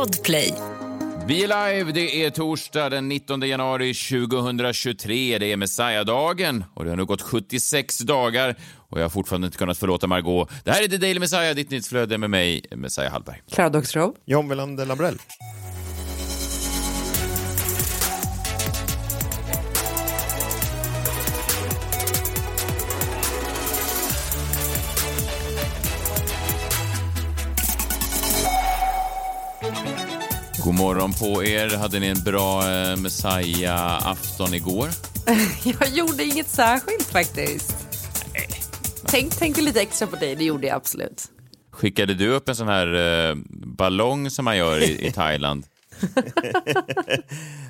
Podplay. Vi är live, det är torsdag den 19 januari 2023. Det är Messiah-dagen och det har nu gått 76 dagar och jag har fortfarande inte kunnat förlåta Margot. Det här är The Daily Messiah, ditt nyhetsflöde med mig, Messiah Hallberg. Klara Doxrov. John Welander Lambrell. God morgon på er. Hade ni en bra eh, Messiah-afton igår? Jag gjorde inget särskilt faktiskt. Tänk, tänkte lite extra på dig, det gjorde jag absolut. Skickade du upp en sån här eh, ballong som man gör i, i Thailand?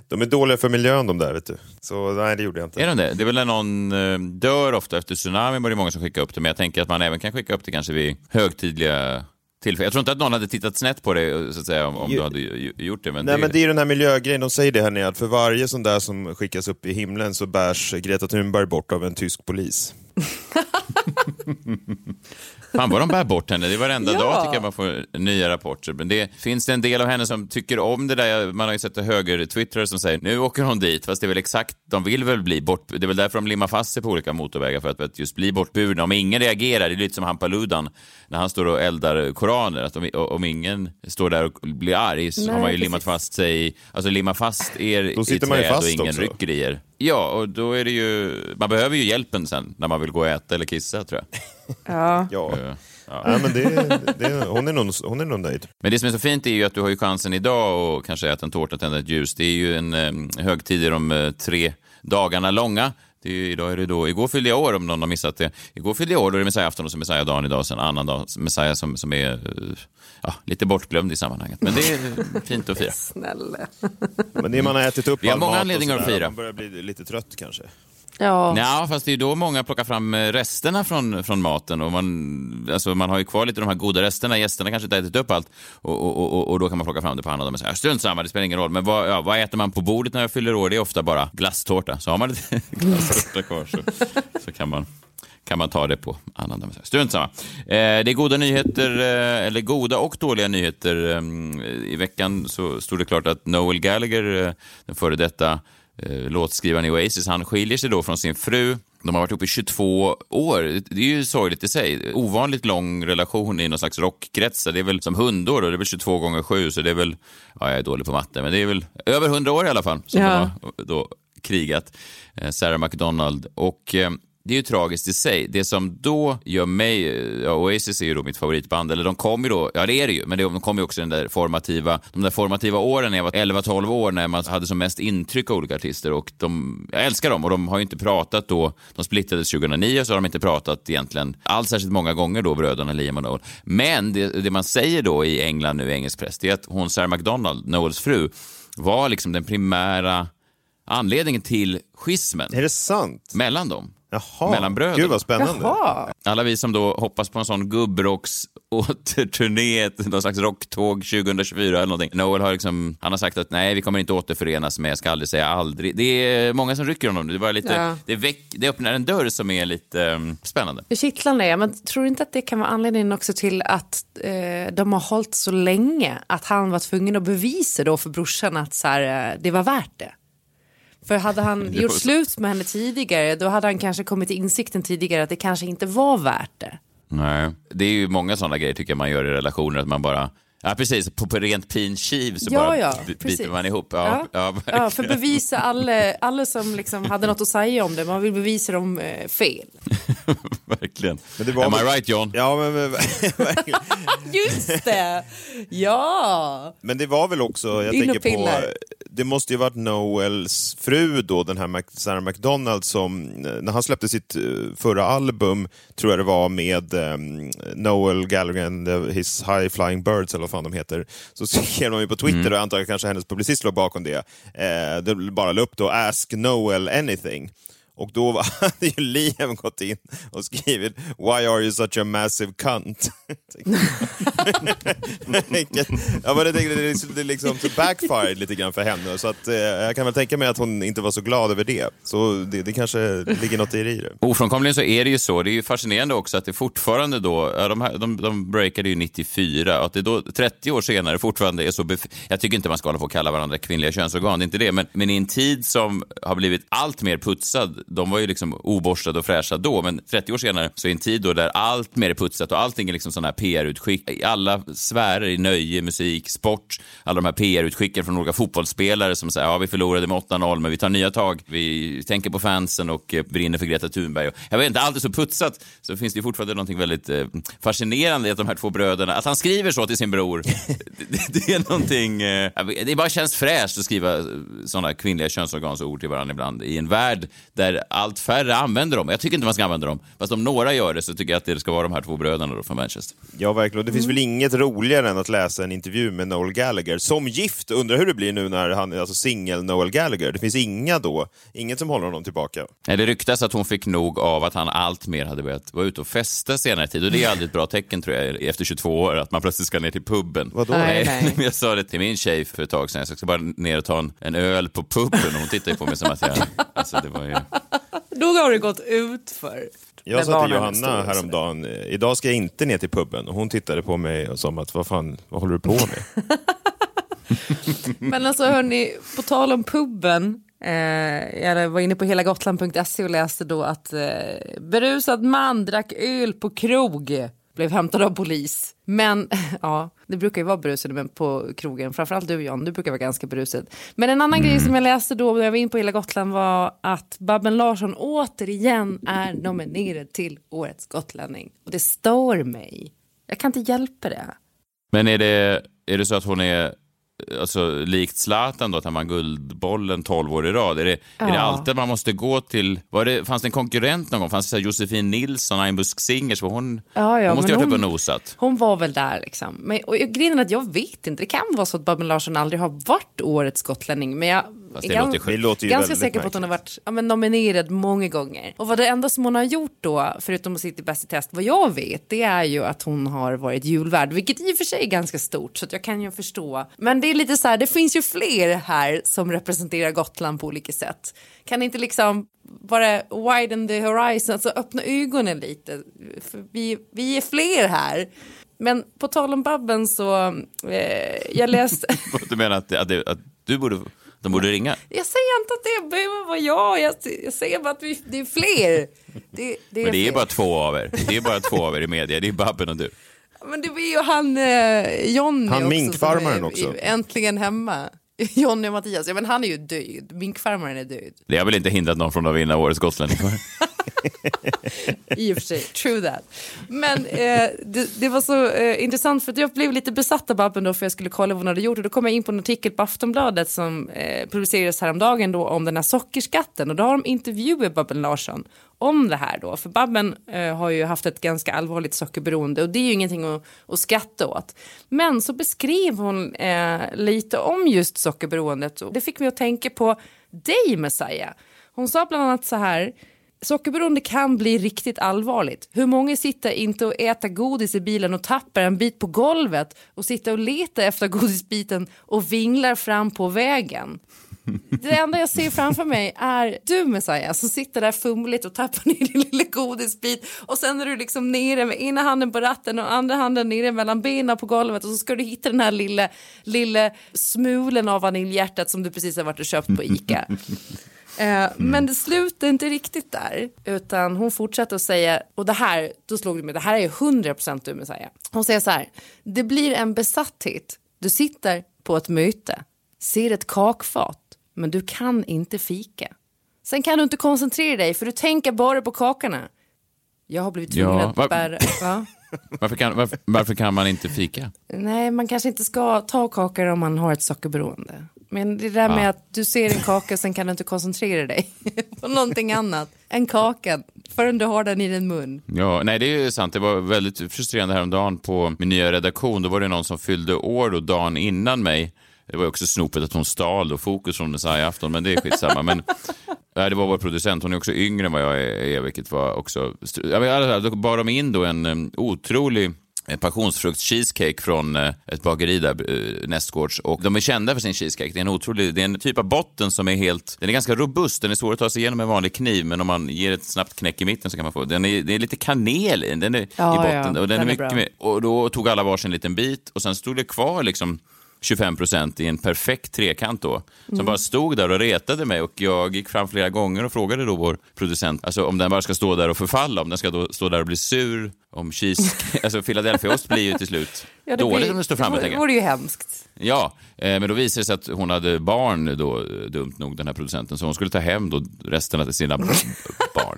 De är dåliga för miljön de där, vet du. Så nej, det gjorde jag inte. Är de det? Det är väl när någon eh, dör ofta efter tsunamin var det många som skickade upp det, men jag tänker att man även kan skicka upp det kanske vid högtidliga tillfällen. Jag tror inte att någon hade tittat snett på det så att säga, om, om du hade gjort det. Men Nej, det, men det är ju den här miljögrejen, de säger det här nere, att för varje sån där som skickas upp i himlen så bärs Greta Thunberg bort av en tysk polis. Fan vad de bär bort henne. Det är varenda Ja. dag tycker jag man får nya rapporter. Men det finns det en del av henne som tycker om det där. Man har ju sett höger-twittrare som säger nu åker hon dit. Fast det är väl exakt, de vill väl bli bort... Det är väl därför de limmar fast sig på olika motorvägar för att, för att just bli bortburna. Om ingen reagerar, det är lite som Hampaludan när han står och eldar koraner. Att om, om ingen står där och blir arg så Nej, har man ju precis. limmat fast sig, alltså limma fast er Då i sitter man ju träd fast och ingen också. rycker i er. Ja, och då är det ju... Man behöver ju hjälpen sen när man vill gå och äta eller kissa tror jag. Ja. Ja, Ja. Nej, men det, det, hon, är nog, hon är nog nöjd. Men det som är så fint är ju att du har ju chansen idag och kanske äta en tårta, tända ett ljus. Det är ju en eh, högtid i de eh, tre dagarna långa. Det är ju, idag är det då, igår fyllde jag år om någon har missat det. Igår fyllde jag år, då är det Messiah-afton och så Messiah-dagen idag, och sen en annan dag, Messiah som, som är eh, ja, lite bortglömd i sammanhanget. Men det är fint att fira. Snälla. Men det är man har ätit upp Vi har all många anledningar att fira. Man börjar bli lite trött kanske. Ja. Ja, fast det är då många plockar fram eh, resterna från, från maten. Och man, alltså man har ju kvar lite de här goda resterna. Gästerna kanske inte har ätit upp allt. Och, och, och, och då kan man plocka fram det på och säga strunt samma, det spelar ingen roll. Men vad, ja, vad äter man på bordet när jag fyller år? Det är ofta bara glasstårta. Så har man lite glasstårta kvar så, så kan man kan man ta det på annan dag. Strunt samma. Eh, det är goda nyheter, eh, eller goda och dåliga nyheter. Eh, I veckan så stod det klart att Noel Gallagher, den före detta låtskrivaren i Oasis, han skiljer sig då från sin fru. De har varit ihop i 22 år. Det är ju sorgligt i sig. Ovanligt lång relation i någon slags rockkretsar. Det är väl som hundår, då. det är väl 22 gånger 7, så det är väl, ja jag är dålig på matte, men det är väl över 100 år i alla fall som Ja. de har då krigat. Sarah McDonald. Och det är ju tragiskt i sig. Det som då gör mig, ja, Oasis är ju då mitt favoritband, eller de kom ju då, ja det är det ju, men de kom ju också den där formativa, de där formativa åren när jag var 11-12 år när man hade som mest intryck av olika artister och de, jag älskar dem och de har ju inte pratat då, de splittrades 2009 så har de inte pratat egentligen alls särskilt många gånger då, bröderna Liam och Noel. Men det, det man säger då i England nu, i engelsk press, det är att hon Sarah McDonald, Noels fru, var liksom den primära anledningen till schismen Är det sant? mellan dem. Jaha, Mellan bröderna. gud vad spännande. Jaha. Alla vi som då hoppas på en sån gubbrocks återturné, någon slags rocktåg 2024 eller någonting. Noel har liksom, han har sagt att nej, vi kommer inte återförenas med Jag ska aldrig säga aldrig. Det är många som rycker honom. Det, var lite, Ja. det, väck, det öppnar en dörr som är lite um, spännande. Hur kittlande är jag, men tror du inte att det kan vara anledningen också till att eh, de har hållit så länge? Att han var tvungen att bevisa då för brorsan att så här, eh, det var värt det. För hade han gjort slut med henne tidigare, då hade han kanske kommit till insikten tidigare att det kanske inte var värt det. Nej. Det är ju många sådana grejer tycker jag man gör i relationer, att man bara Ja, precis. På, på rent pin kiv så Ja, bara ja, precis. biter man ihop. Ja, ja. ja, för bevisa alla, alla som liksom hade något att säga om det, man vill bevisa dem eh, fel. verkligen. Men det var Am I right, John? Ja, men, men, verkligen. Just det! Ja! men det var väl också, jag In tänker på. Det måste ju varit Noels fru då, den här Sarah McDonald som, eh, när han släppte sitt eh, förra album, tror jag det var med ehm, Noel Gallagher and His High Flying Birds, eller vad fan de heter, så skrev de ju på Twitter, och jag antar att kanske hennes publicist låg bakom det, eh, det bara la upp då Ask Noel anything. Och då hade ju Liam gått in och skrivit “Why are you such a massive cunt?” Ja, men jag tänkte, det, det liksom så backfired lite grann för henne. Så att, eh, jag kan väl tänka mig att hon inte var så glad över det. Så det, det kanske ligger något i det. Ofrånkomligen så är det ju så. Det är ju fascinerande också att det fortfarande då, de, här, de, de breakade ju 94, att det då 30 år senare fortfarande är så... Bef- jag tycker inte man ska hålla på och kalla varandra kvinnliga könsorgan, det är inte det, men, men i en tid som har blivit allt mer putsad, de var ju liksom oborstade och fräscha då, men 30 år senare så är en tid då där allt mer är putsat och allting är liksom sådana här PR-utskick i alla sfärer, i nöje, musik, sport, alla de här PR-utskicken från olika fotbollsspelare som säger ja vi förlorade med 8-0 men vi tar nya tag, vi tänker på fansen och eh, brinner för Greta Thunberg. Och, jag vet inte, allt är så putsat så finns det fortfarande någonting väldigt eh, fascinerande i att de här två bröderna, att han skriver så till sin bror, det, det är någonting, eh, det bara känns fräscht att skriva sådana kvinnliga könsorgansord till varandra ibland i en värld där allt färre använder dem. Jag tycker inte man ska använda dem, fast om några gör det så tycker jag att det ska vara de här två bröderna då från Manchester. Ja, verkligen. Och det finns väl inget roligare än att läsa en intervju med Noel Gallagher som gift. Undrar hur det blir nu när han är alltså singel Noel Gallagher. Det finns inga då, inget som håller honom tillbaka. Nej, Det ryktas att hon fick nog av att han allt mer hade börjat vara ute och festa senare tid. Och det är aldrig ett bra tecken tror jag, efter 22 år, att man plötsligt ska ner till puben. Vadå? Nej, nej. Jag sa det till min tjej för ett tag sedan, jag ska bara ner och ta en, en öl på puben och hon tittade på mig som att jag... Alltså det var ju... Då har det gått ut för. Jag sa till Johanna häromdagen, eh, idag ska jag inte ner till puben. Och hon tittade på mig och som att, vad fan, vad håller du på med? Men alltså hörni, på tal om puben. Eh, jag var inne på helagotland.se och läste då att eh, berusad man drack öl på krog. Blev hämtad av polis. Men ja, det brukar ju vara berusade men på krogen. Framförallt du John, du brukar vara ganska berusad. Men en annan grej som jag läste då när jag var inne på Hela Gotland var att Babben Larsson återigen är nominerad till Årets gotlänning. Och det stör mig. Jag kan inte hjälpa det. Men är det, är det så att hon är alltså, likt Zlatan då, att han vann Guldbollen 12 år i rad? Är det, är det Ja. alltid man måste gå till... Var det, fanns det en konkurrent någon gång? Fanns det så Josefin Nilsson, Einbusk Singers? Hon, Ja, ja, hon måste ju ha varit uppe och nosat. Hon var väl där liksom. Men, och grejen är att jag vet inte. Det kan vara så att Babben Larsson aldrig har varit årets gotlänning. Men jag Fast det gan- låter ju Det låter ju ganska säker på att hon har varit ja, men nominerad många gånger. Och vad det enda som hon har gjort då, förutom att sitta i Bäst i test, vad jag vet, det är ju att hon har varit julvärd. Vilket i och för sig är ganska stort, så att jag kan ju förstå. Men det är lite så här, det finns ju fler här som representerar Gotland på olika sätt. Kan inte liksom bara widen the horizon, alltså öppna ögonen lite. För vi, vi är fler här. Men på tal om Babben så, eh, jag läste... Du menar att, att, att du borde, de borde ringa? Jag säger inte att det behöver vara jag, jag, jag säger bara att vi, det är fler. Det, det är Men det är fler. bara två av er. Det är bara två av er i media. Det är Babben och du. Men det var ju han eh, Jonny Han också. minkfarmaren är, också. Äntligen hemma. Jonny och Mattias, ja men han är ju död. Minkfarmaren är död. Det har väl inte hindrat någon från att vinna Årets gotlänning? I och för sig, true that. Men eh, det, det var så eh, intressant för att jag blev lite besatt av Babben då för jag skulle kolla vad hon hade gjort och då kom jag in på en artikel på Aftonbladet som eh, publicerades häromdagen då om den här sockerskatten och då har de intervjuat Babben Larsson om det här då. För Babben eh, har ju haft ett ganska allvarligt sockerberoende och det är ju ingenting att, att skratta åt. Men så beskrev hon eh, lite om just sockerberoendet och det fick mig att tänka på dig Messiah. Hon sa bland annat så här Sockerberoende kan bli riktigt allvarligt. Hur många sitter inte och äter godis i bilen och tappar en bit på golvet och sitter och letar efter godisbiten och vinglar fram på vägen? Det enda jag ser framför mig är du Messiah som sitter där fumligt och tappar ner din lilla godisbit och sen är du liksom nere med ena handen på ratten och andra handen nere mellan benen på golvet och så ska du hitta den här lilla, lilla smulen av vaniljhjärtat som du precis har varit och köpt på Ica. Eh, Men det slutar inte riktigt där, utan hon fortsätter att säga, och det här, då slog det mig, det här är ju 100% du Messiah. Hon säger så här, det blir en besatthet. Du sitter på ett möte, ser ett kakfat, men du kan inte fika. Sen kan du inte koncentrera dig, för du tänker bara på kakorna. Jag har blivit tvungen Ja, att va- bära... Va? Varför kan, varför, varför kan man inte fika? Nej, man kanske inte ska ta kakor om man har ett sockerberoende. Men det där med Ah. att du ser en kaka sen kan du inte koncentrera dig på någonting annat än kakan förrän du har den i din mun. Ja, nej det är sant. Det var väldigt frustrerande häromdagen på min nya redaktion. Då var det någon som fyllde år då dagen innan mig. Det var också snopet att hon stal då fokus från Messiah-afton, men det är skitsamma. Men Ja, det var vår producent. Hon är också yngre än vad jag är, vilket var också... Jag vet, då bar de in då en um, otrolig passionsfrukts-cheesecake från eh, ett bageri där, eh, nästgårds. Och de är kända för sin cheesecake. Det är en otrolig, det är en typ av botten som är helt, den är ganska robust, den är svår att ta sig igenom med en vanlig kniv, men om man ger ett snabbt knäck i mitten så kan man få, den är, det är lite kanel i den är, Ja, i botten. ja, och, den den är är mycket med, och då tog alla varsin liten bit och sen stod det kvar liksom 25 procent i en perfekt trekant då, som Mm. bara stod där och retade mig och jag gick fram flera gånger och frågade då vår producent, alltså om den bara ska stå där och förfalla, om den ska då stå där och bli sur, om cheese, alltså Philadelphiaost blir ju till slut Ja, det dåligt blir- om den står framme. Det vore ju hemskt. Ja, eh, men då visade det sig att hon hade barn då, dumt nog, den här producenten, så hon skulle ta hem då resterna till sina barn.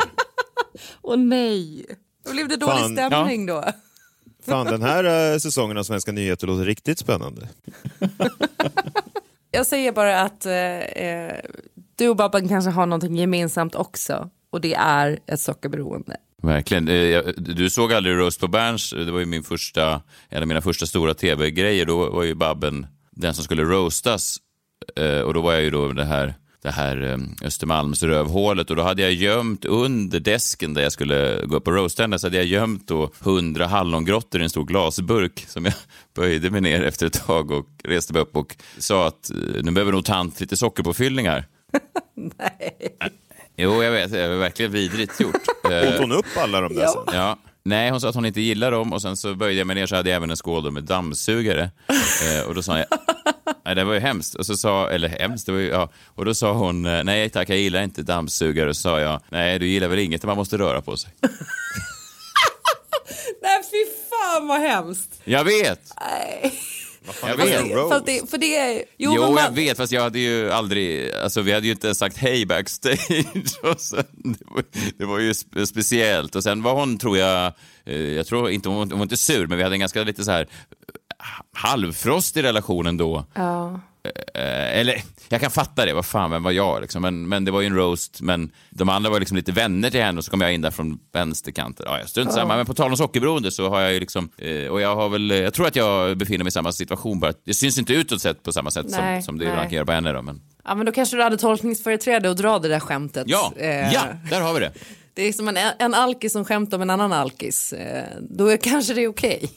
Åh nej. Då blev det dålig Fan, stämning då. Fan, den här eh, säsongen av Svenska nyheter låter riktigt spännande. Jag säger bara att eh, eh, du och Babben kanske har någonting gemensamt också. Och det är ett sockerberoende. Verkligen. Eh, Du såg aldrig Roast på Berns, det var ju min första, en av mina första stora tv-grejer. Då var ju Babben den som skulle roastas och då var jag ju då det här, det här eh, Östermalms rövhålet och då hade jag gömt under desken där jag skulle gå upp och roasta henne så hade jag gömt då hundra hallongrottor i en stor glasburk som jag böjde mig ner efter ett tag och reste mig upp och sa att eh, nu behöver nog tant lite sockerpåfyllningar. Nej. Jo, jag vet, det var verkligen vidrigt gjort. Åt hon upp alla de där sen? Ja. Nej, hon sa att hon inte gillar dem och sen så böjde jag mig ner så hade jag även en skål med dammsugare. Eh, och då sa jag, nej det var ju hemskt. Och så sa, eller hemskt, det var ju, ja. Och då sa hon, eh, nej tack jag gillar inte dammsugare. Och så sa jag, nej du gillar väl inget man måste röra på sig. Nej fy fan vad hemskt. Jag vet! Nej. Jag vet. För det, för det är... Jo, men man- jag vet, fast jag hade ju aldrig, alltså vi hade ju inte ens sagt hej backstage. Och sen, det, var, det var ju spe- speciellt. Och sen var hon, tror jag, eh, jag tror inte, hon var inte sur, men vi hade en ganska lite så här eh, halvfrostig relation ändå. Ja. Eh, eller, jag kan fatta det, vad fan, vem var jag liksom? Men, men det var ju en roast, men de andra var liksom lite vänner till henne och så kom jag in där från vänsterkanten. Ja, jag strunt samma, men på tal om sockerberoende så har jag ju liksom, eh, och jag har väl, jag tror att jag befinner mig i samma situation, bara det syns inte utåt sett på samma sätt som, Nej, som det nej. ibland kan göra på henne då, men ja men då kanske du hade tolkningsföreträde och dra det där skämtet. ja, Eh, ja, där har vi det. Det är som en, en alkis som skämtar om en annan alkis. Eh, då är kanske det är okej.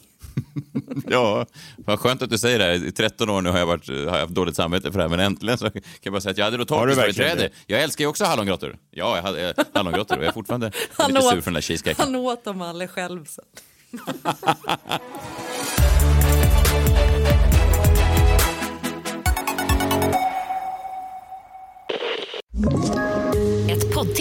Ja, vad skönt att du säger det. här. I 13 år nu har jag, varit, har jag haft dåligt samvete för det här, men äntligen så kan jag bara säga att jag hade då tolkningsföreträde. Jag älskar ju också hallongrottor. Ja, jag hade eh, hallongrottor och jag är fortfarande lite sur för den där cheesecaken. han åt dem aldrig själv sen.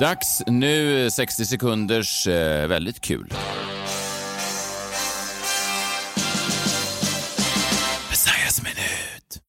Dags nu, eh, 60 sekunders eh, väldigt kul. Messiahs minut.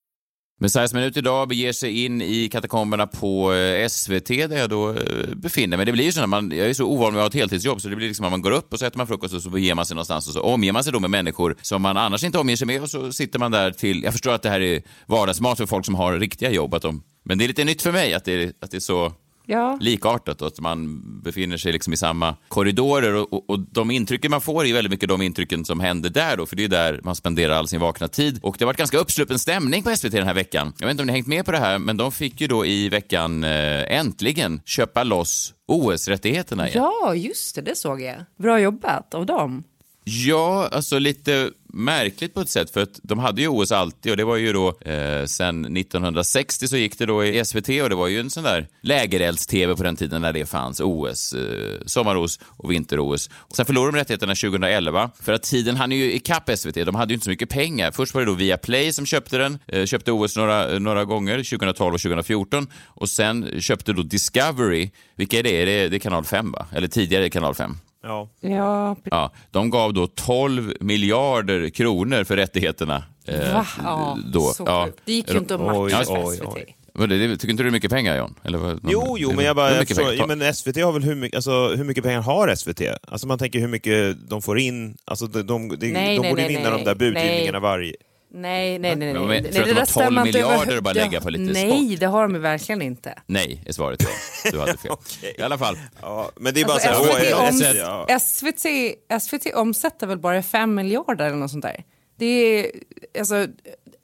Messiahs minut idag beger sig in i katakomberna på eh, SVT där jag då eh, befinner mig. Det blir ju så när man, jag är så ovan med att ha ett heltidsjobb så det blir liksom att man går upp och så äter man frukost och så beger man sig någonstans och så omger man sig då med människor som man annars inte omger sig med och så sitter man där till, jag förstår att det här är vardagsmat för folk som har riktiga jobb, att de, men det är lite nytt för mig att det, att det är så Ja. likartat och att man befinner sig liksom i samma korridorer och, och, och de intrycken man får är väldigt mycket de intrycken som händer där då, för det är där man spenderar all sin vakna tid. Och det har varit ganska uppsluppen stämning på SVT den här veckan. Jag vet inte om ni hängt med på det här, men de fick ju då i veckan eh, äntligen köpa loss OS-rättigheterna igen. ja, just det, det såg jag. Bra jobbat av dem. Ja, alltså lite märkligt på ett sätt för att de hade ju OS alltid och det var ju då eh, sen 1960 så gick det då i SVT och det var ju en sån där lägerelds-tv på den tiden när det fanns OS, eh, sommar-OS och vinter-OS. Sen förlorade de rättigheterna 2011 för att tiden hann ju ikapp SVT. De hade ju inte så mycket pengar. Först var det då Viaplay som köpte den, eh, köpte OS några, några gånger 2012 och 2014 och sen köpte då Discovery, vilka är det? Är det, det är kanal 5 va? Eller tidigare kanal 5. Ja. Ja, Ja, de gav då 12 miljarder kronor för rättigheterna Eh, Va? Ja, då. så Ja. Det gick ju inte att matcha oj, SVT. oj. Vad är det? Tycker inte du det är mycket pengar, John? Eller vad, Jo, jo, men jag bara... är Jag förstår, ja, men SVT har väl hur mycket, alltså, hur mycket pengar har SVT? Alltså man tänker hur mycket de får in. Alltså de, de, de, Nej, de nej, borde nej, vinna nej. de där budgivningarna varje... Nej, nej, nej. nej. Men nej. tror du att de har där 12 stämmer inte miljarder att bara lägga på lite Nej, sport? det har de verkligen inte. Nej, är svaret. Ja. Du hade fel. I alla fall. Ja, men det är bara Alltså, så här, SVT, ja. SVT, SVT omsätter väl bara 5 miljarder eller något sånt där. Det är, alltså,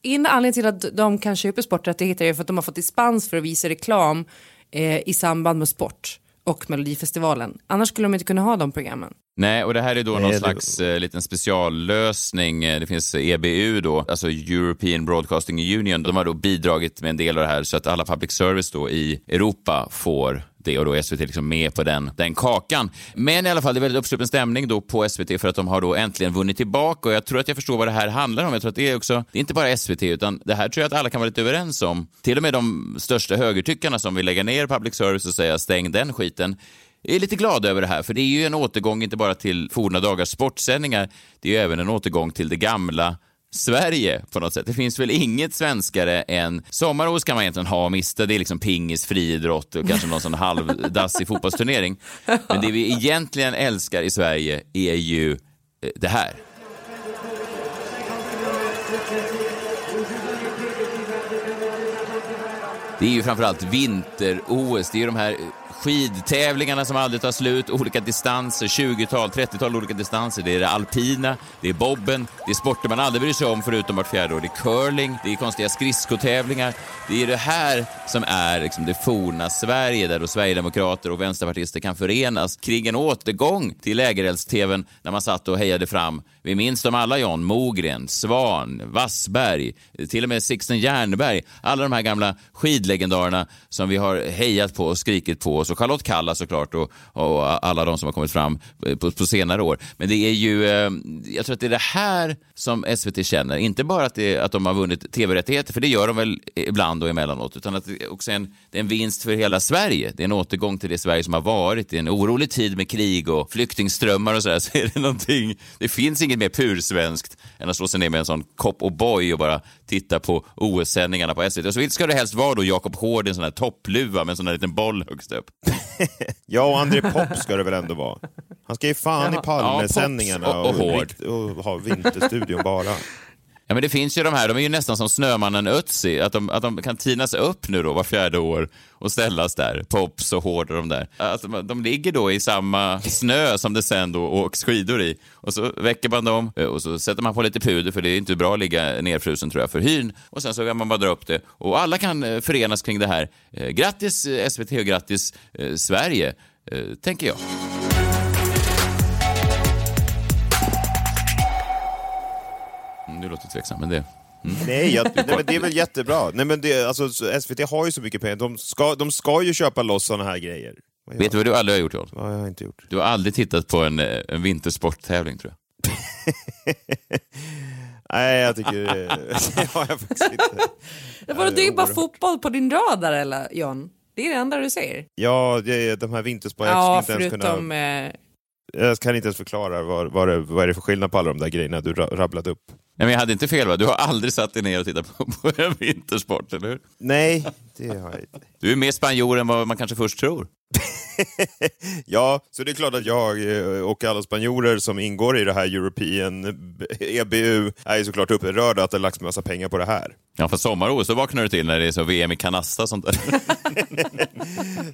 en anledning till att de kan köpa sporträttigheter är för att de har fått dispens för att visa reklam eh, i samband med sport och Melodifestivalen. Annars skulle de inte kunna ha de programmen. Nej, och det här är då Nej, någon det- slags eh, liten speciallösning. Eh, Det finns EBU då, alltså European Broadcasting Union. De har då bidragit med en del av det här så att alla public service då i Europa får det och då är SVT liksom med på den, den kakan. Men i alla fall, det är väldigt uppsluppen stämning då på SVT för att de har då äntligen vunnit tillbaka och jag tror att jag förstår vad det här handlar om. Jag tror att det är också, det är inte bara SVT utan det här tror jag att alla kan vara lite överens om. Till och med de största högertyckarna som vill lägga ner public service och säga stäng den skiten jag är lite glad över det här, för det är ju en återgång inte bara till forna dagars sportsändningar, det är ju även en återgång till det gamla Sverige på något sätt. Det finns väl inget svenskare än sommar-OS kan man egentligen ha och mista. Det är liksom pingis, friidrott och kanske någon sån halvdassig fotbollsturnering. Men det vi egentligen älskar i Sverige är ju eh, det här. Det är ju framförallt vinter-OS. Det är ju de här skidtävlingarna som aldrig tar slut, olika distanser, 20-tal, 30-tal olika distanser. Det är det alpina, det är bobben, det är sporter man aldrig bryr sig om förutom vart fjärde år. Det är curling, det är konstiga skridskotävlingar. Det är det här som är liksom det forna Sverige där då Sverigedemokrater och vänsterpartister kan förenas kring en återgång till lägerelds-tvn när man satt och hejade fram. Vi minns dem alla, John. Mogren, Svan, Wassberg, till och med Sixten Jernberg. Alla de här gamla skidlegendarerna som vi har hejat på och skrikit på. Så Charlotte Kalla såklart och, och alla de som har kommit fram eh, på, på senare år. Men det är ju, eh, jag tror att det är det här som SVT känner. Inte bara att, det, att de har vunnit tv-rättigheter, för det gör de väl ibland och emellanåt, utan att det också är en, det är en vinst för hela Sverige. Det är en återgång till det Sverige som har varit. i en orolig tid med krig och flyktingströmmar och sådär. Så är det någonting, det finns inget mer pursvenskt än att slå sig ner med en sån kopp och boy och bara titta på OS-sändningarna på SVT. Och så ska det helst vara då Jakob Hård i en sån här toppluva med en sån här liten boll högst upp. Ja, och André Pop ska det väl ändå vara. Han ska ju fan i Jaha. Palmesändningarna Ja, och- och rikt- och ha Vinterstudion bara. Ja, men det finns ju de här, de är ju nästan som Snömannen Ötzi, att de, att de kan tinas upp nu då var fjärde år och ställas där, Pops och Hård och de där. Att alltså, de, de ligger då i samma snö som det sen då åks skidor i. Och så väcker man dem eh, och så sätter man på lite puder för det är inte bra att ligga nerfrusen tror jag för hyn. Och sen så kan man bara dra upp det och alla kan eh, förenas kring det här. Eh, grattis SVT och grattis eh, Sverige, eh, tänker jag. Mm, Du låter tveksam, men det... Nej, jag, nej men det är väl jättebra. Nej, men det, alltså, SVT har ju så mycket pengar. De ska, de ska ju köpa loss såna här grejer. Vet du vad du aldrig har gjort, John? Vad har jag inte gjort? Du har aldrig tittat på en, eh, en vintersporttävling, tror jag. Nej, jag tycker... det har jag faktiskt inte. Det, var, det är bara oerhört. fotboll på din radar eller John? Det är det enda du ser? Ja, det de här vintersport. Ja, jag, skulle inte ens förutom... kunna, Eh, jag kan inte ens förklara vad, vad, det, vad är det för skillnad på alla de där grejerna du ra- rabblade upp. Nej, men jag hade inte fel, va? Du har aldrig satt dig ner och tittat på, på en vintersport, eller hur? Nej, det har jag inte. Du är mer spanjor än vad man kanske först tror. Ja, så det är klart att jag eh, och alla spanjorer som ingår i det här European EBU är såklart upprörda att det lagts massa pengar på det här. Ja, för sommar-OS, då vaknar du till när det är så VM i kanasta och sånt där.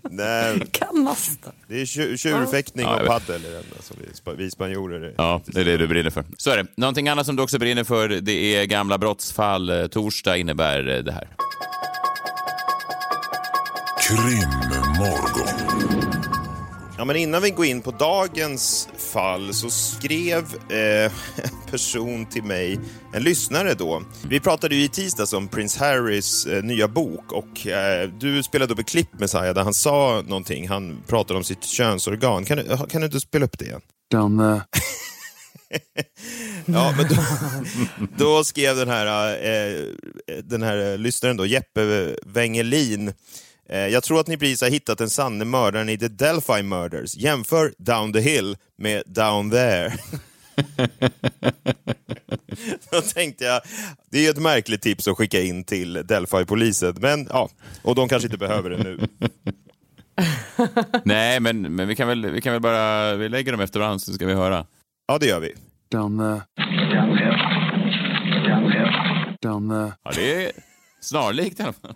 Nej, kanasta. det är tju- tjurfäktning Ja, och det enda som vi, vi spanjorer är. Ja, det är det du brinner för. Så är det. Någonting annat som du också brinner för, det är gamla brottsfall. Eh, Torsdag innebär eh, det här. Krimmorgon. Ja, men innan vi går in på dagens fall så skrev eh, en person till mig, en lyssnare då. Vi pratade ju i tisdags om Prince Harrys eh, nya bok och eh, du spelade upp ett klipp med Saja där han sa någonting. Han pratade om sitt könsorgan. Kan du, kan du inte spela upp det igen? De, eh, Ja, men då, då skrev den här, eh, den här lyssnaren då, Jeppe Wengelin. Eh, jag tror att ni precis har hittat den sanne mördaren i The Delphi Murders. Jämför Down the Hill med Down there. Då tänkte jag, det är ett märkligt tips att skicka in till Delphi-polisen, men ja, och de kanske inte behöver det nu. Nej, men, men vi, kan väl, vi kan väl bara... Vi lägger dem efter varandra så ska vi höra. Ja, det gör vi. Down there. Down there. Ja, det är snarlikt i alla fall.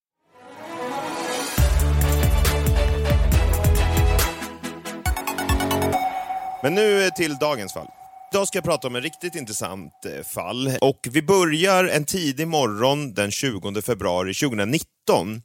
Men nu till dagens fall. Idag ska jag prata om en riktigt intressant eh, fall. Och vi börjar en tidig morgon den 20 februari 2019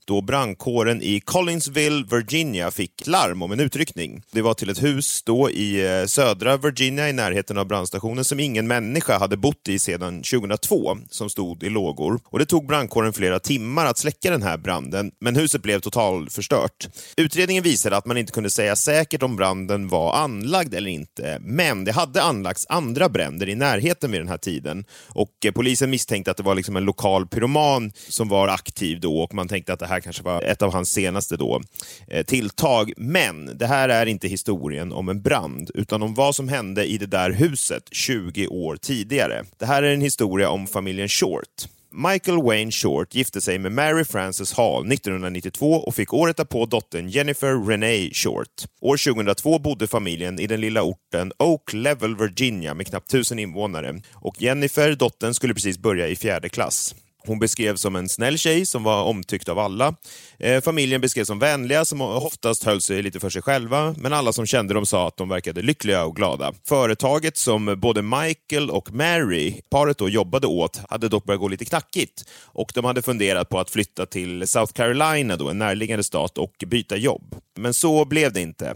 då brandkåren i Collinsville, Virginia fick larm om en utryckning. Det var till ett hus då i eh, södra Virginia i närheten av brandstationen som ingen människa hade bott i sedan 2002, som stod i lågor. Och Det tog brandkåren flera timmar att släcka den här branden, men huset blev totalförstört. Utredningen visade att man inte kunde säga säkert om branden var anlagd eller inte, men det hade anlagts andra bränder i närheten vid den här tiden. Och eh, Polisen misstänkte att det var liksom en lokal pyroman som var aktiv då och man tänkte att det här kanske var ett av hans senaste då, eh, tilltag. Men det här är inte historien om en brand, utan om vad som hände i det där huset 20 år tidigare. Det här är en historia om familjen Short. Michael Wayne Short gifte sig med Mary Frances Hall 1992 och fick året därpå dottern Jennifer Renee Short. År 2002 bodde familjen i den lilla orten Oak Level, Virginia med knappt tusen invånare och Jennifer, dottern, skulle precis börja i fjärde klass. Hon beskrevs som en snäll tjej som var omtyckt av alla. Eh, familjen beskrevs som vänliga som oftast höll sig lite för sig själva, men alla som kände dem sa att de verkade lyckliga och glada. Företaget som både Michael och Mary, paret då jobbade åt, hade dock börjat gå lite knackigt och de hade funderat på att flytta till South Carolina, då, en närliggande stat, och byta jobb. Men så blev det inte.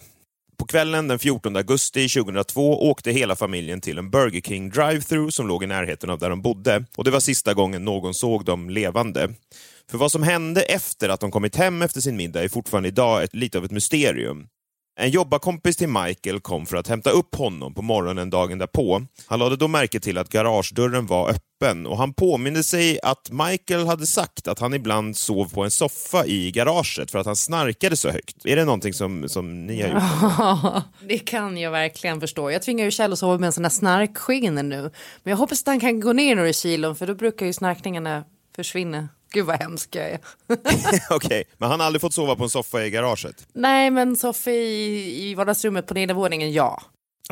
På kvällen den 14 augusti 2002 åkte hela familjen till en Burger King drive-through som låg i närheten av där de bodde och det var sista gången någon såg dem levande. För vad som hände efter att de kommit hem efter sin middag är fortfarande idag ett, lite av ett mysterium. En jobbarkompis till Michael kom för att hämta upp honom på morgonen dagen därpå. Han lade då märke till att garagedörren var öppen och han påminde sig att Michael hade sagt att han ibland sov på en soffa i garaget för att han snarkade så högt. Är det någonting som, som ni har gjort? det kan jag verkligen förstå. Jag tvingar ju Kjell att sova med en sån där snarkskinn nu. Men jag hoppas att han kan gå ner några kilon för då brukar ju snarkningarna försvinna. Gud vad hemsk jag är. Okej, okay. men han har aldrig fått sova på en soffa i garaget? Nej, men soffa i, i vardagsrummet på nedervåningen, ja.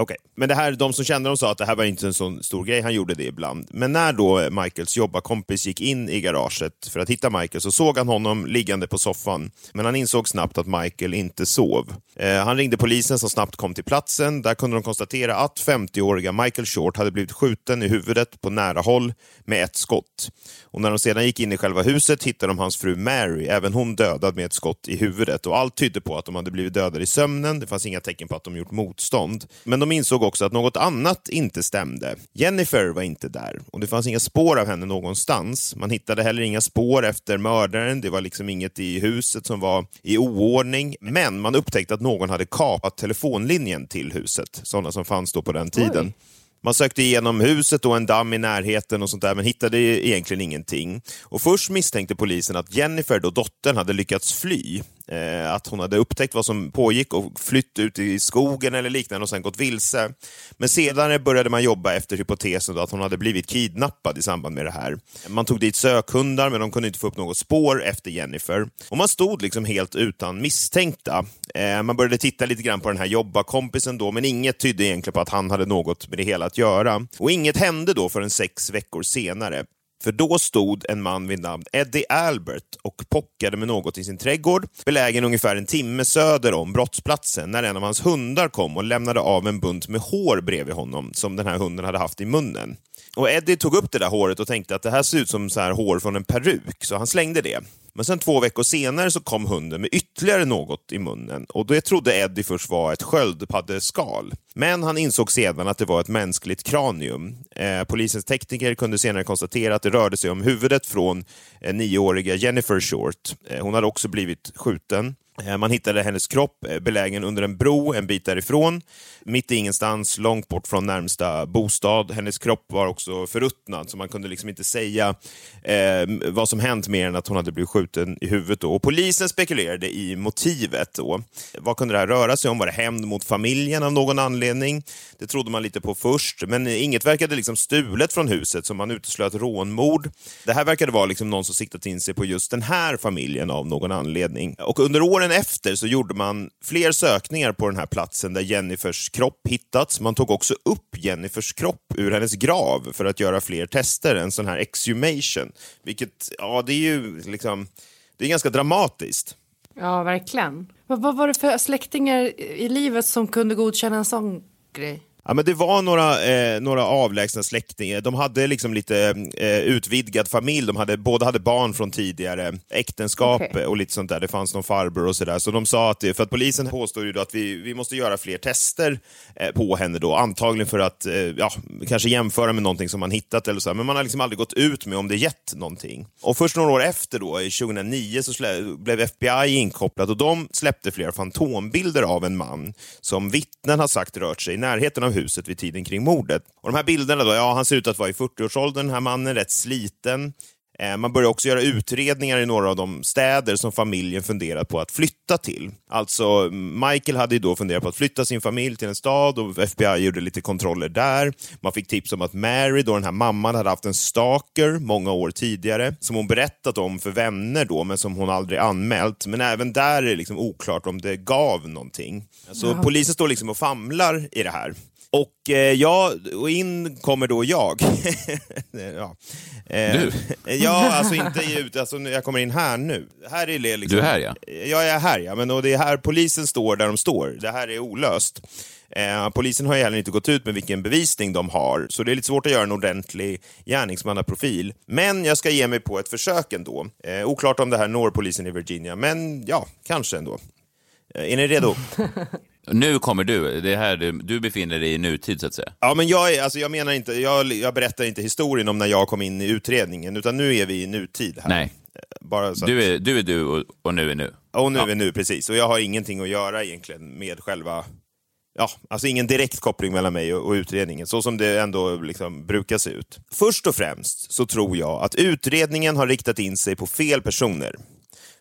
Okej, okay. men det här, de som kände dem sa att det här var inte en så stor grej, han gjorde det ibland. Men när då Michaels jobbarkompis gick in i garaget för att hitta Michael så såg han honom liggande på soffan. Men han insåg snabbt att Michael inte sov. Eh, han ringde polisen som snabbt kom till platsen. Där kunde de konstatera att 50-åriga Michael Short hade blivit skjuten i huvudet på nära håll med ett skott. Och när de sedan gick in i själva huset hittade de hans fru Mary, även hon dödad med ett skott i huvudet. Och allt tydde på att de hade blivit dödade i sömnen. Det fanns inga tecken på att de gjort motstånd. Men de insåg också att något annat inte stämde. Jennifer var inte där och det fanns inga spår av henne någonstans. Man hittade heller inga spår efter mördaren. Det var liksom inget i huset som var i oordning. Men man upptäckte att någon hade kapat telefonlinjen till huset, sådana som fanns då på den tiden. Oj. Man sökte igenom huset och en damm i närheten och sånt där, men hittade egentligen ingenting. Och Först misstänkte polisen att Jennifer, då dottern, hade lyckats fly. Eh, att hon hade upptäckt vad som pågick och flytt ut i skogen eller liknande och sen gått vilse. Men senare började man jobba efter hypotesen att hon hade blivit kidnappad i samband med det här. Man tog dit sökhundar, men de kunde inte få upp något spår efter Jennifer. Och man stod liksom helt utan misstänkta. Eh, man började titta lite grann på den här jobbarkompisen då, men inget tydde egentligen på att han hade något med det hela att göra. Och inget hände då förrän sex veckor senare. För då stod en man vid namn Eddie Albert och pockade med något i sin trädgård, belägen ungefär en timme söder om brottsplatsen, när en av hans hundar kom och lämnade av en bunt med hår bredvid honom, som den här hunden hade haft i munnen. Och Eddie tog upp det där håret och tänkte att det här ser ut som så här hår från en peruk, så han slängde det. Men sen två veckor senare så kom hunden med ytterligare något i munnen och det trodde Eddie först var ett sköldpaddeskal. Men han insåg sedan att det var ett mänskligt kranium. Eh, polisens tekniker kunde senare konstatera att det rörde sig om huvudet från eh, nioåriga Jennifer Short. Eh, hon hade också blivit skjuten. Eh, man hittade hennes kropp eh, belägen under en bro en bit därifrån, mitt i ingenstans, långt bort från närmsta bostad. Hennes kropp var också förruttnad, så man kunde liksom inte säga eh, vad som hänt mer än att hon hade blivit skjuten i huvudet. Då. Och polisen spekulerade i motivet. Då. Vad kunde det här röra sig om? Var det hämnd mot familjen av någon anledning? Det trodde man lite på först, men inget verkade liksom stulet från huset, så man uteslöt rånmord. Det här verkade vara liksom någon som siktat in sig på just den här familjen av någon anledning. Och under åren efter så gjorde man fler sökningar på den här platsen där Jennifers kropp hittats. Man tog också upp Jennifers kropp ur hennes grav för att göra fler tester, en sån här exhumation. Vilket, ja, det är ju liksom, det är ganska dramatiskt. Ja, verkligen. Vad, vad var det för släktingar i livet som kunde godkänna en sån grej? Ja, men det var några, eh, några avlägsna släktingar. De hade liksom lite eh, utvidgad familj. De hade, båda hade barn från tidigare äktenskap Okej. och lite sånt där. Det fanns någon farbror och sådär. Så de sa att, för att polisen påstår ju att vi, vi måste göra fler tester eh, på henne då. Antagligen för att eh, ja, kanske jämföra med någonting som man hittat eller så. Men man har liksom aldrig gått ut med om det gett någonting. Och först några år efter då, i 2009, så blev FBI inkopplat och de släppte flera fantombilder av en man som vittnen har sagt rört sig i närheten av huset vid tiden kring mordet. Och de här bilderna då, ja, han ser ut att vara i 40-årsåldern, den här mannen, rätt sliten. Eh, Man börjar också göra utredningar i några av de städer som familjen funderat på att flytta till. Alltså, Michael hade ju då funderat på att flytta sin familj till en stad och FBI gjorde lite kontroller där. Man fick tips om att Mary, då den här mamman, hade haft en stalker många år tidigare som hon berättat om för vänner då, men som hon aldrig anmält. Men även där är det liksom oklart om det gav någonting. Så polisen står liksom och famlar i det här. Och, eh, ja, och in kommer då jag. ja. Eh, Du? Ja, alltså inte ut, alltså, jag kommer in här nu. Här är det liksom, Du är här, ja. Ja, jag är här ja, men och det är här polisen står där de står. Det här är olöst. Eh, polisen har ju heller inte gått ut med vilken bevisning de har, så det är lite svårt att göra en ordentlig gärningsmannaprofil. Men jag ska ge mig på ett försök ändå. Eh, oklart om det här når polisen i Virginia, men ja, kanske ändå. Eh, är ni redo? Nu kommer du. Det är här du, du befinner dig i nutid, så att säga. Ja, men jag, är, alltså, jag menar inte, jag, jag berättar inte historien om när jag kom in i utredningen, utan nu är vi i nutid här. Nej. Bara så att- Du är du, är du och, och nu är nu. Och nu är nu, precis. Och jag har ingenting att göra egentligen med själva... Ja, alltså ingen direkt koppling mellan mig och, och utredningen, så som det ändå liksom brukar se ut. Först och främst så tror jag att utredningen har riktat in sig på fel personer.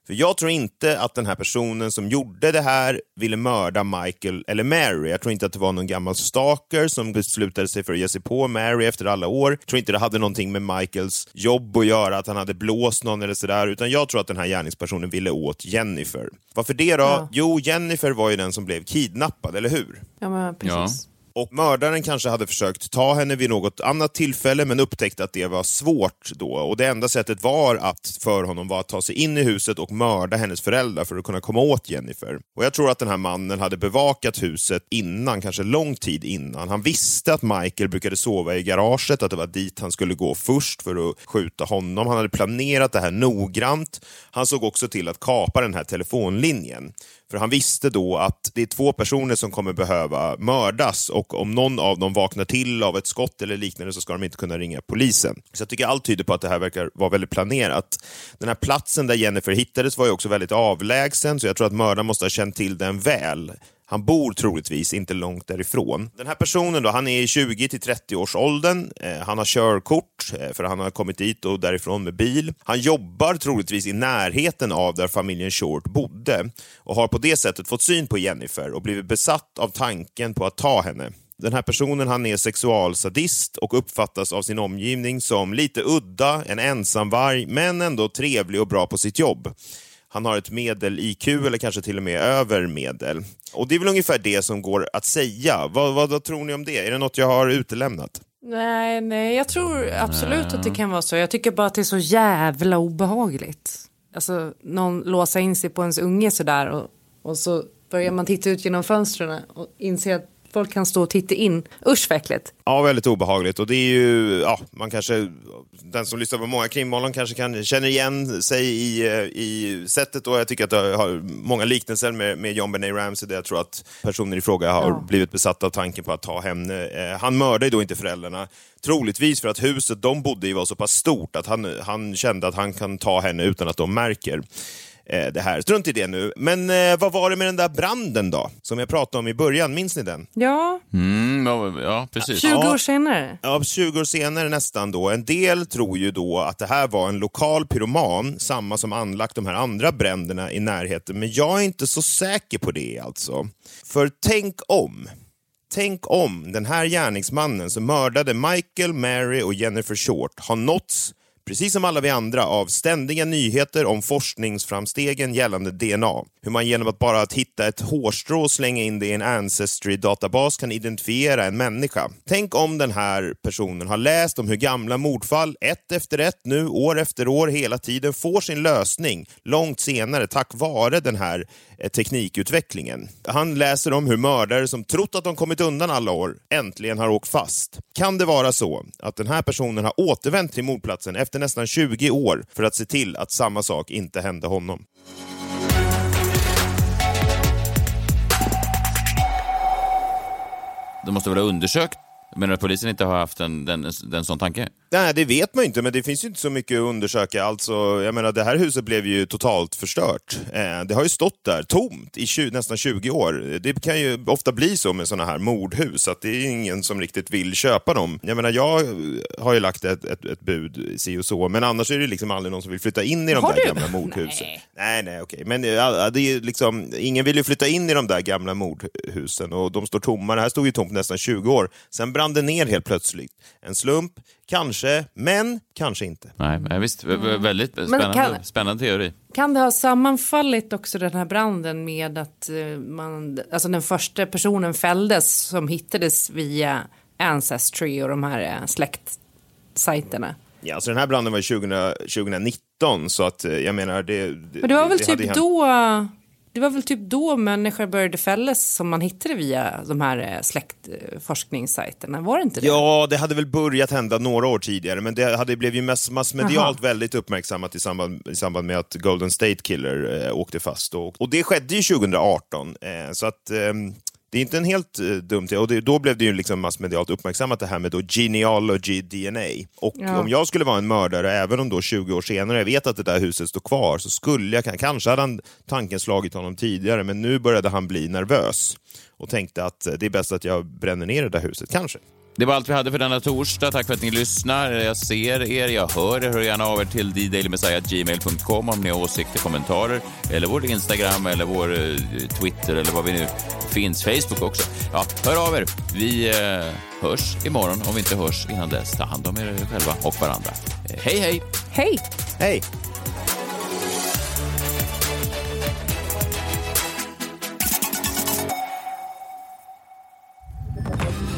För jag tror inte att den här personen som gjorde det här ville mörda Michael eller Mary. Jag tror inte att det var någon gammal stalker som beslutade sig för att ge sig på Mary efter alla år. Jag tror inte det hade någonting med Michaels jobb att göra, att han hade blåst någon eller sådär, utan jag tror att den här gärningspersonen ville åt Jennifer. Varför det då? Ja. Jo, Jennifer var ju den som blev kidnappad, eller hur? Ja, men precis. Och mördaren kanske hade försökt ta henne vid något annat tillfälle men upptäckte att det var svårt då. Och det enda sättet var att för honom var att ta sig in i huset och mörda hennes föräldrar för att kunna komma åt Jennifer. Och jag tror att den här mannen hade bevakat huset innan, kanske lång tid innan. Han visste att Michael brukade sova i garaget, att det var dit han skulle gå först för att skjuta honom. Han hade planerat det här noggrant. Han såg också till att kapa den här telefonlinjen. För han visste då att det är två personer som kommer behöva mördas och om någon av dem vaknar till av ett skott eller liknande så ska de inte kunna ringa polisen. Så jag tycker allt tyder på att det här verkar vara väldigt planerat. Den här platsen där Jennifer hittades var ju också väldigt avlägsen så jag tror att mördaren måste ha känt till den väl. Han bor troligtvis inte långt därifrån. Den här personen då, han är i 20 till 30 års åldern. Eh, han har körkort eh, för han har kommit dit och därifrån med bil. Han jobbar troligtvis i närheten av där familjen Short bodde och har på det sättet fått syn på Jennifer och blivit besatt av tanken på att ta henne. Den här personen han är sexualsadist och uppfattas av sin omgivning som lite udda, en ensamvarg, men ändå trevlig och bra på sitt jobb. Han har ett medel-IQ eller kanske till och med över medel. Och det är väl ungefär det som går att säga. Vad, vad, vad tror ni om det? Är det något jag har utelämnat? Nej, nej, jag tror absolut att det kan vara så. Jag tycker bara att det är så jävla obehagligt. Alltså, någon låsa in sig på ens unge sådär och, och så börjar man titta ut genom fönstren och inser att folk kan stå och titta in. Usch vad äckligt. Ja, väldigt obehagligt. Och det är ju, ja, man kanske, den som lyssnar på många krimmorgon kanske kan, känner igen sig i, eh, i sättet. Och jag tycker att det har många liknelser med, med John Benet Ramsey där jag tror att personer i fråga har Ja. blivit besatta av tanken på att ta henne. Eh, han mördade ju då inte föräldrarna. Troligtvis för att huset de bodde i var så pass stort att han, han kände att han kan ta henne utan att de märker eh, det här. Strunt i det nu. Men eh, vad var det med den där branden då? Som jag pratade om i början, minns ni den? Ja, Mm, ja, ja, precis. 20 Ja. år senare. Ja, 20 år senare nästan då. En del tror ju då att det här var en lokal pyroman, samma som anlagt de här andra bränderna i närheten. Men jag är inte så säker på det alltså. För tänk om, tänk om den här gärningsmannen som mördade Michael, Mary och Jennifer Short har nåtts Precis som alla vi andra av ständiga nyheter om forskningsframstegen gällande DNA. Hur man genom att bara att hitta ett hårstrå och slänga in det i en Ancestry-databas kan identifiera en människa. Tänk om den här personen har läst om hur gamla mordfall, ett efter ett nu, år efter år, hela tiden får sin lösning långt senare tack vare den här eh, teknikutvecklingen. Han läser om hur mördare som trott att de kommit undan alla år äntligen har åkt fast. Kan det vara så att den här personen har återvänt till mordplatsen efter nästan 20 år för att se till att samma sak inte hände honom? De måste väl ha undersökt? Men att polisen inte har haft en, den, en sån tanke? Nej, det vet man ju inte, men det finns ju inte så mycket att undersöka. Alltså, jag menar, det här huset blev ju totalt förstört. Eh, det har ju stått där tomt i 20, nästan 20 år. Det kan ju ofta bli så med såna här mordhus, att det är ingen som riktigt vill köpa dem. Jag menar, jag har ju lagt ett, ett, ett bud, si och så, men annars är det liksom aldrig någon som vill flytta in i de Har där du? gamla mordhusen. Nej, nej, okej. Men ja, det är liksom, ingen vill ju flytta in i de där gamla mordhusen och de står tomma. Det här stod ju tomt nästan 20 år. Sen brann det ner helt plötsligt. En slump, kanske, men kanske inte. Nej, men visst. v- v- Väldigt spännande, kan- spännande teori. Kan det ha sammanfallit också den här branden med att eh, man, alltså den första personen fälldes som hittades via Ancestry och de här eh, släktsajterna? Ja, alltså den här branden var ju 20, 2019, så att eh, jag menar... Det, Men det var väl det typ då det var väl typ då människor började fällas som man hittade via de här eh, släktforskningssajterna, var det inte det? Ja, det hade väl börjat hända några år tidigare, men det hade, blev ju mass, massmedialt väldigt uppmärksammat i samband, i samband med att Golden State Killer eh, åkte fast. Och, och det skedde ju 2018, eh, så att ehm, det är inte en helt eh, dumt och det, då blev det ju liksom massmedialt uppmärksammat det här med då genealogy DNA. Och Ja. om jag skulle vara en mördare, även om då 20 år senare jag vet att det där huset står kvar, så skulle jag, kanske hade han tanken slagit honom tidigare, men nu började han bli nervös och tänkte att eh, det är bäst att jag bränner ner det där huset, kanske. Det var allt vi hade för denna torsdag. Tack för att ni lyssnar. Jag ser er, jag hör er. Hör gärna av er till thedailyMessiah.gmail.com om ni har åsikter, kommentarer eller vår Instagram eller vår eh, Twitter eller vad vi nu finns. Facebook också. Ja, hör av er. Vi eh, hörs imorgon om vi inte hörs innan dess. Ta hand om er själva och varandra. Eh, hej, hej! Hej! Hej!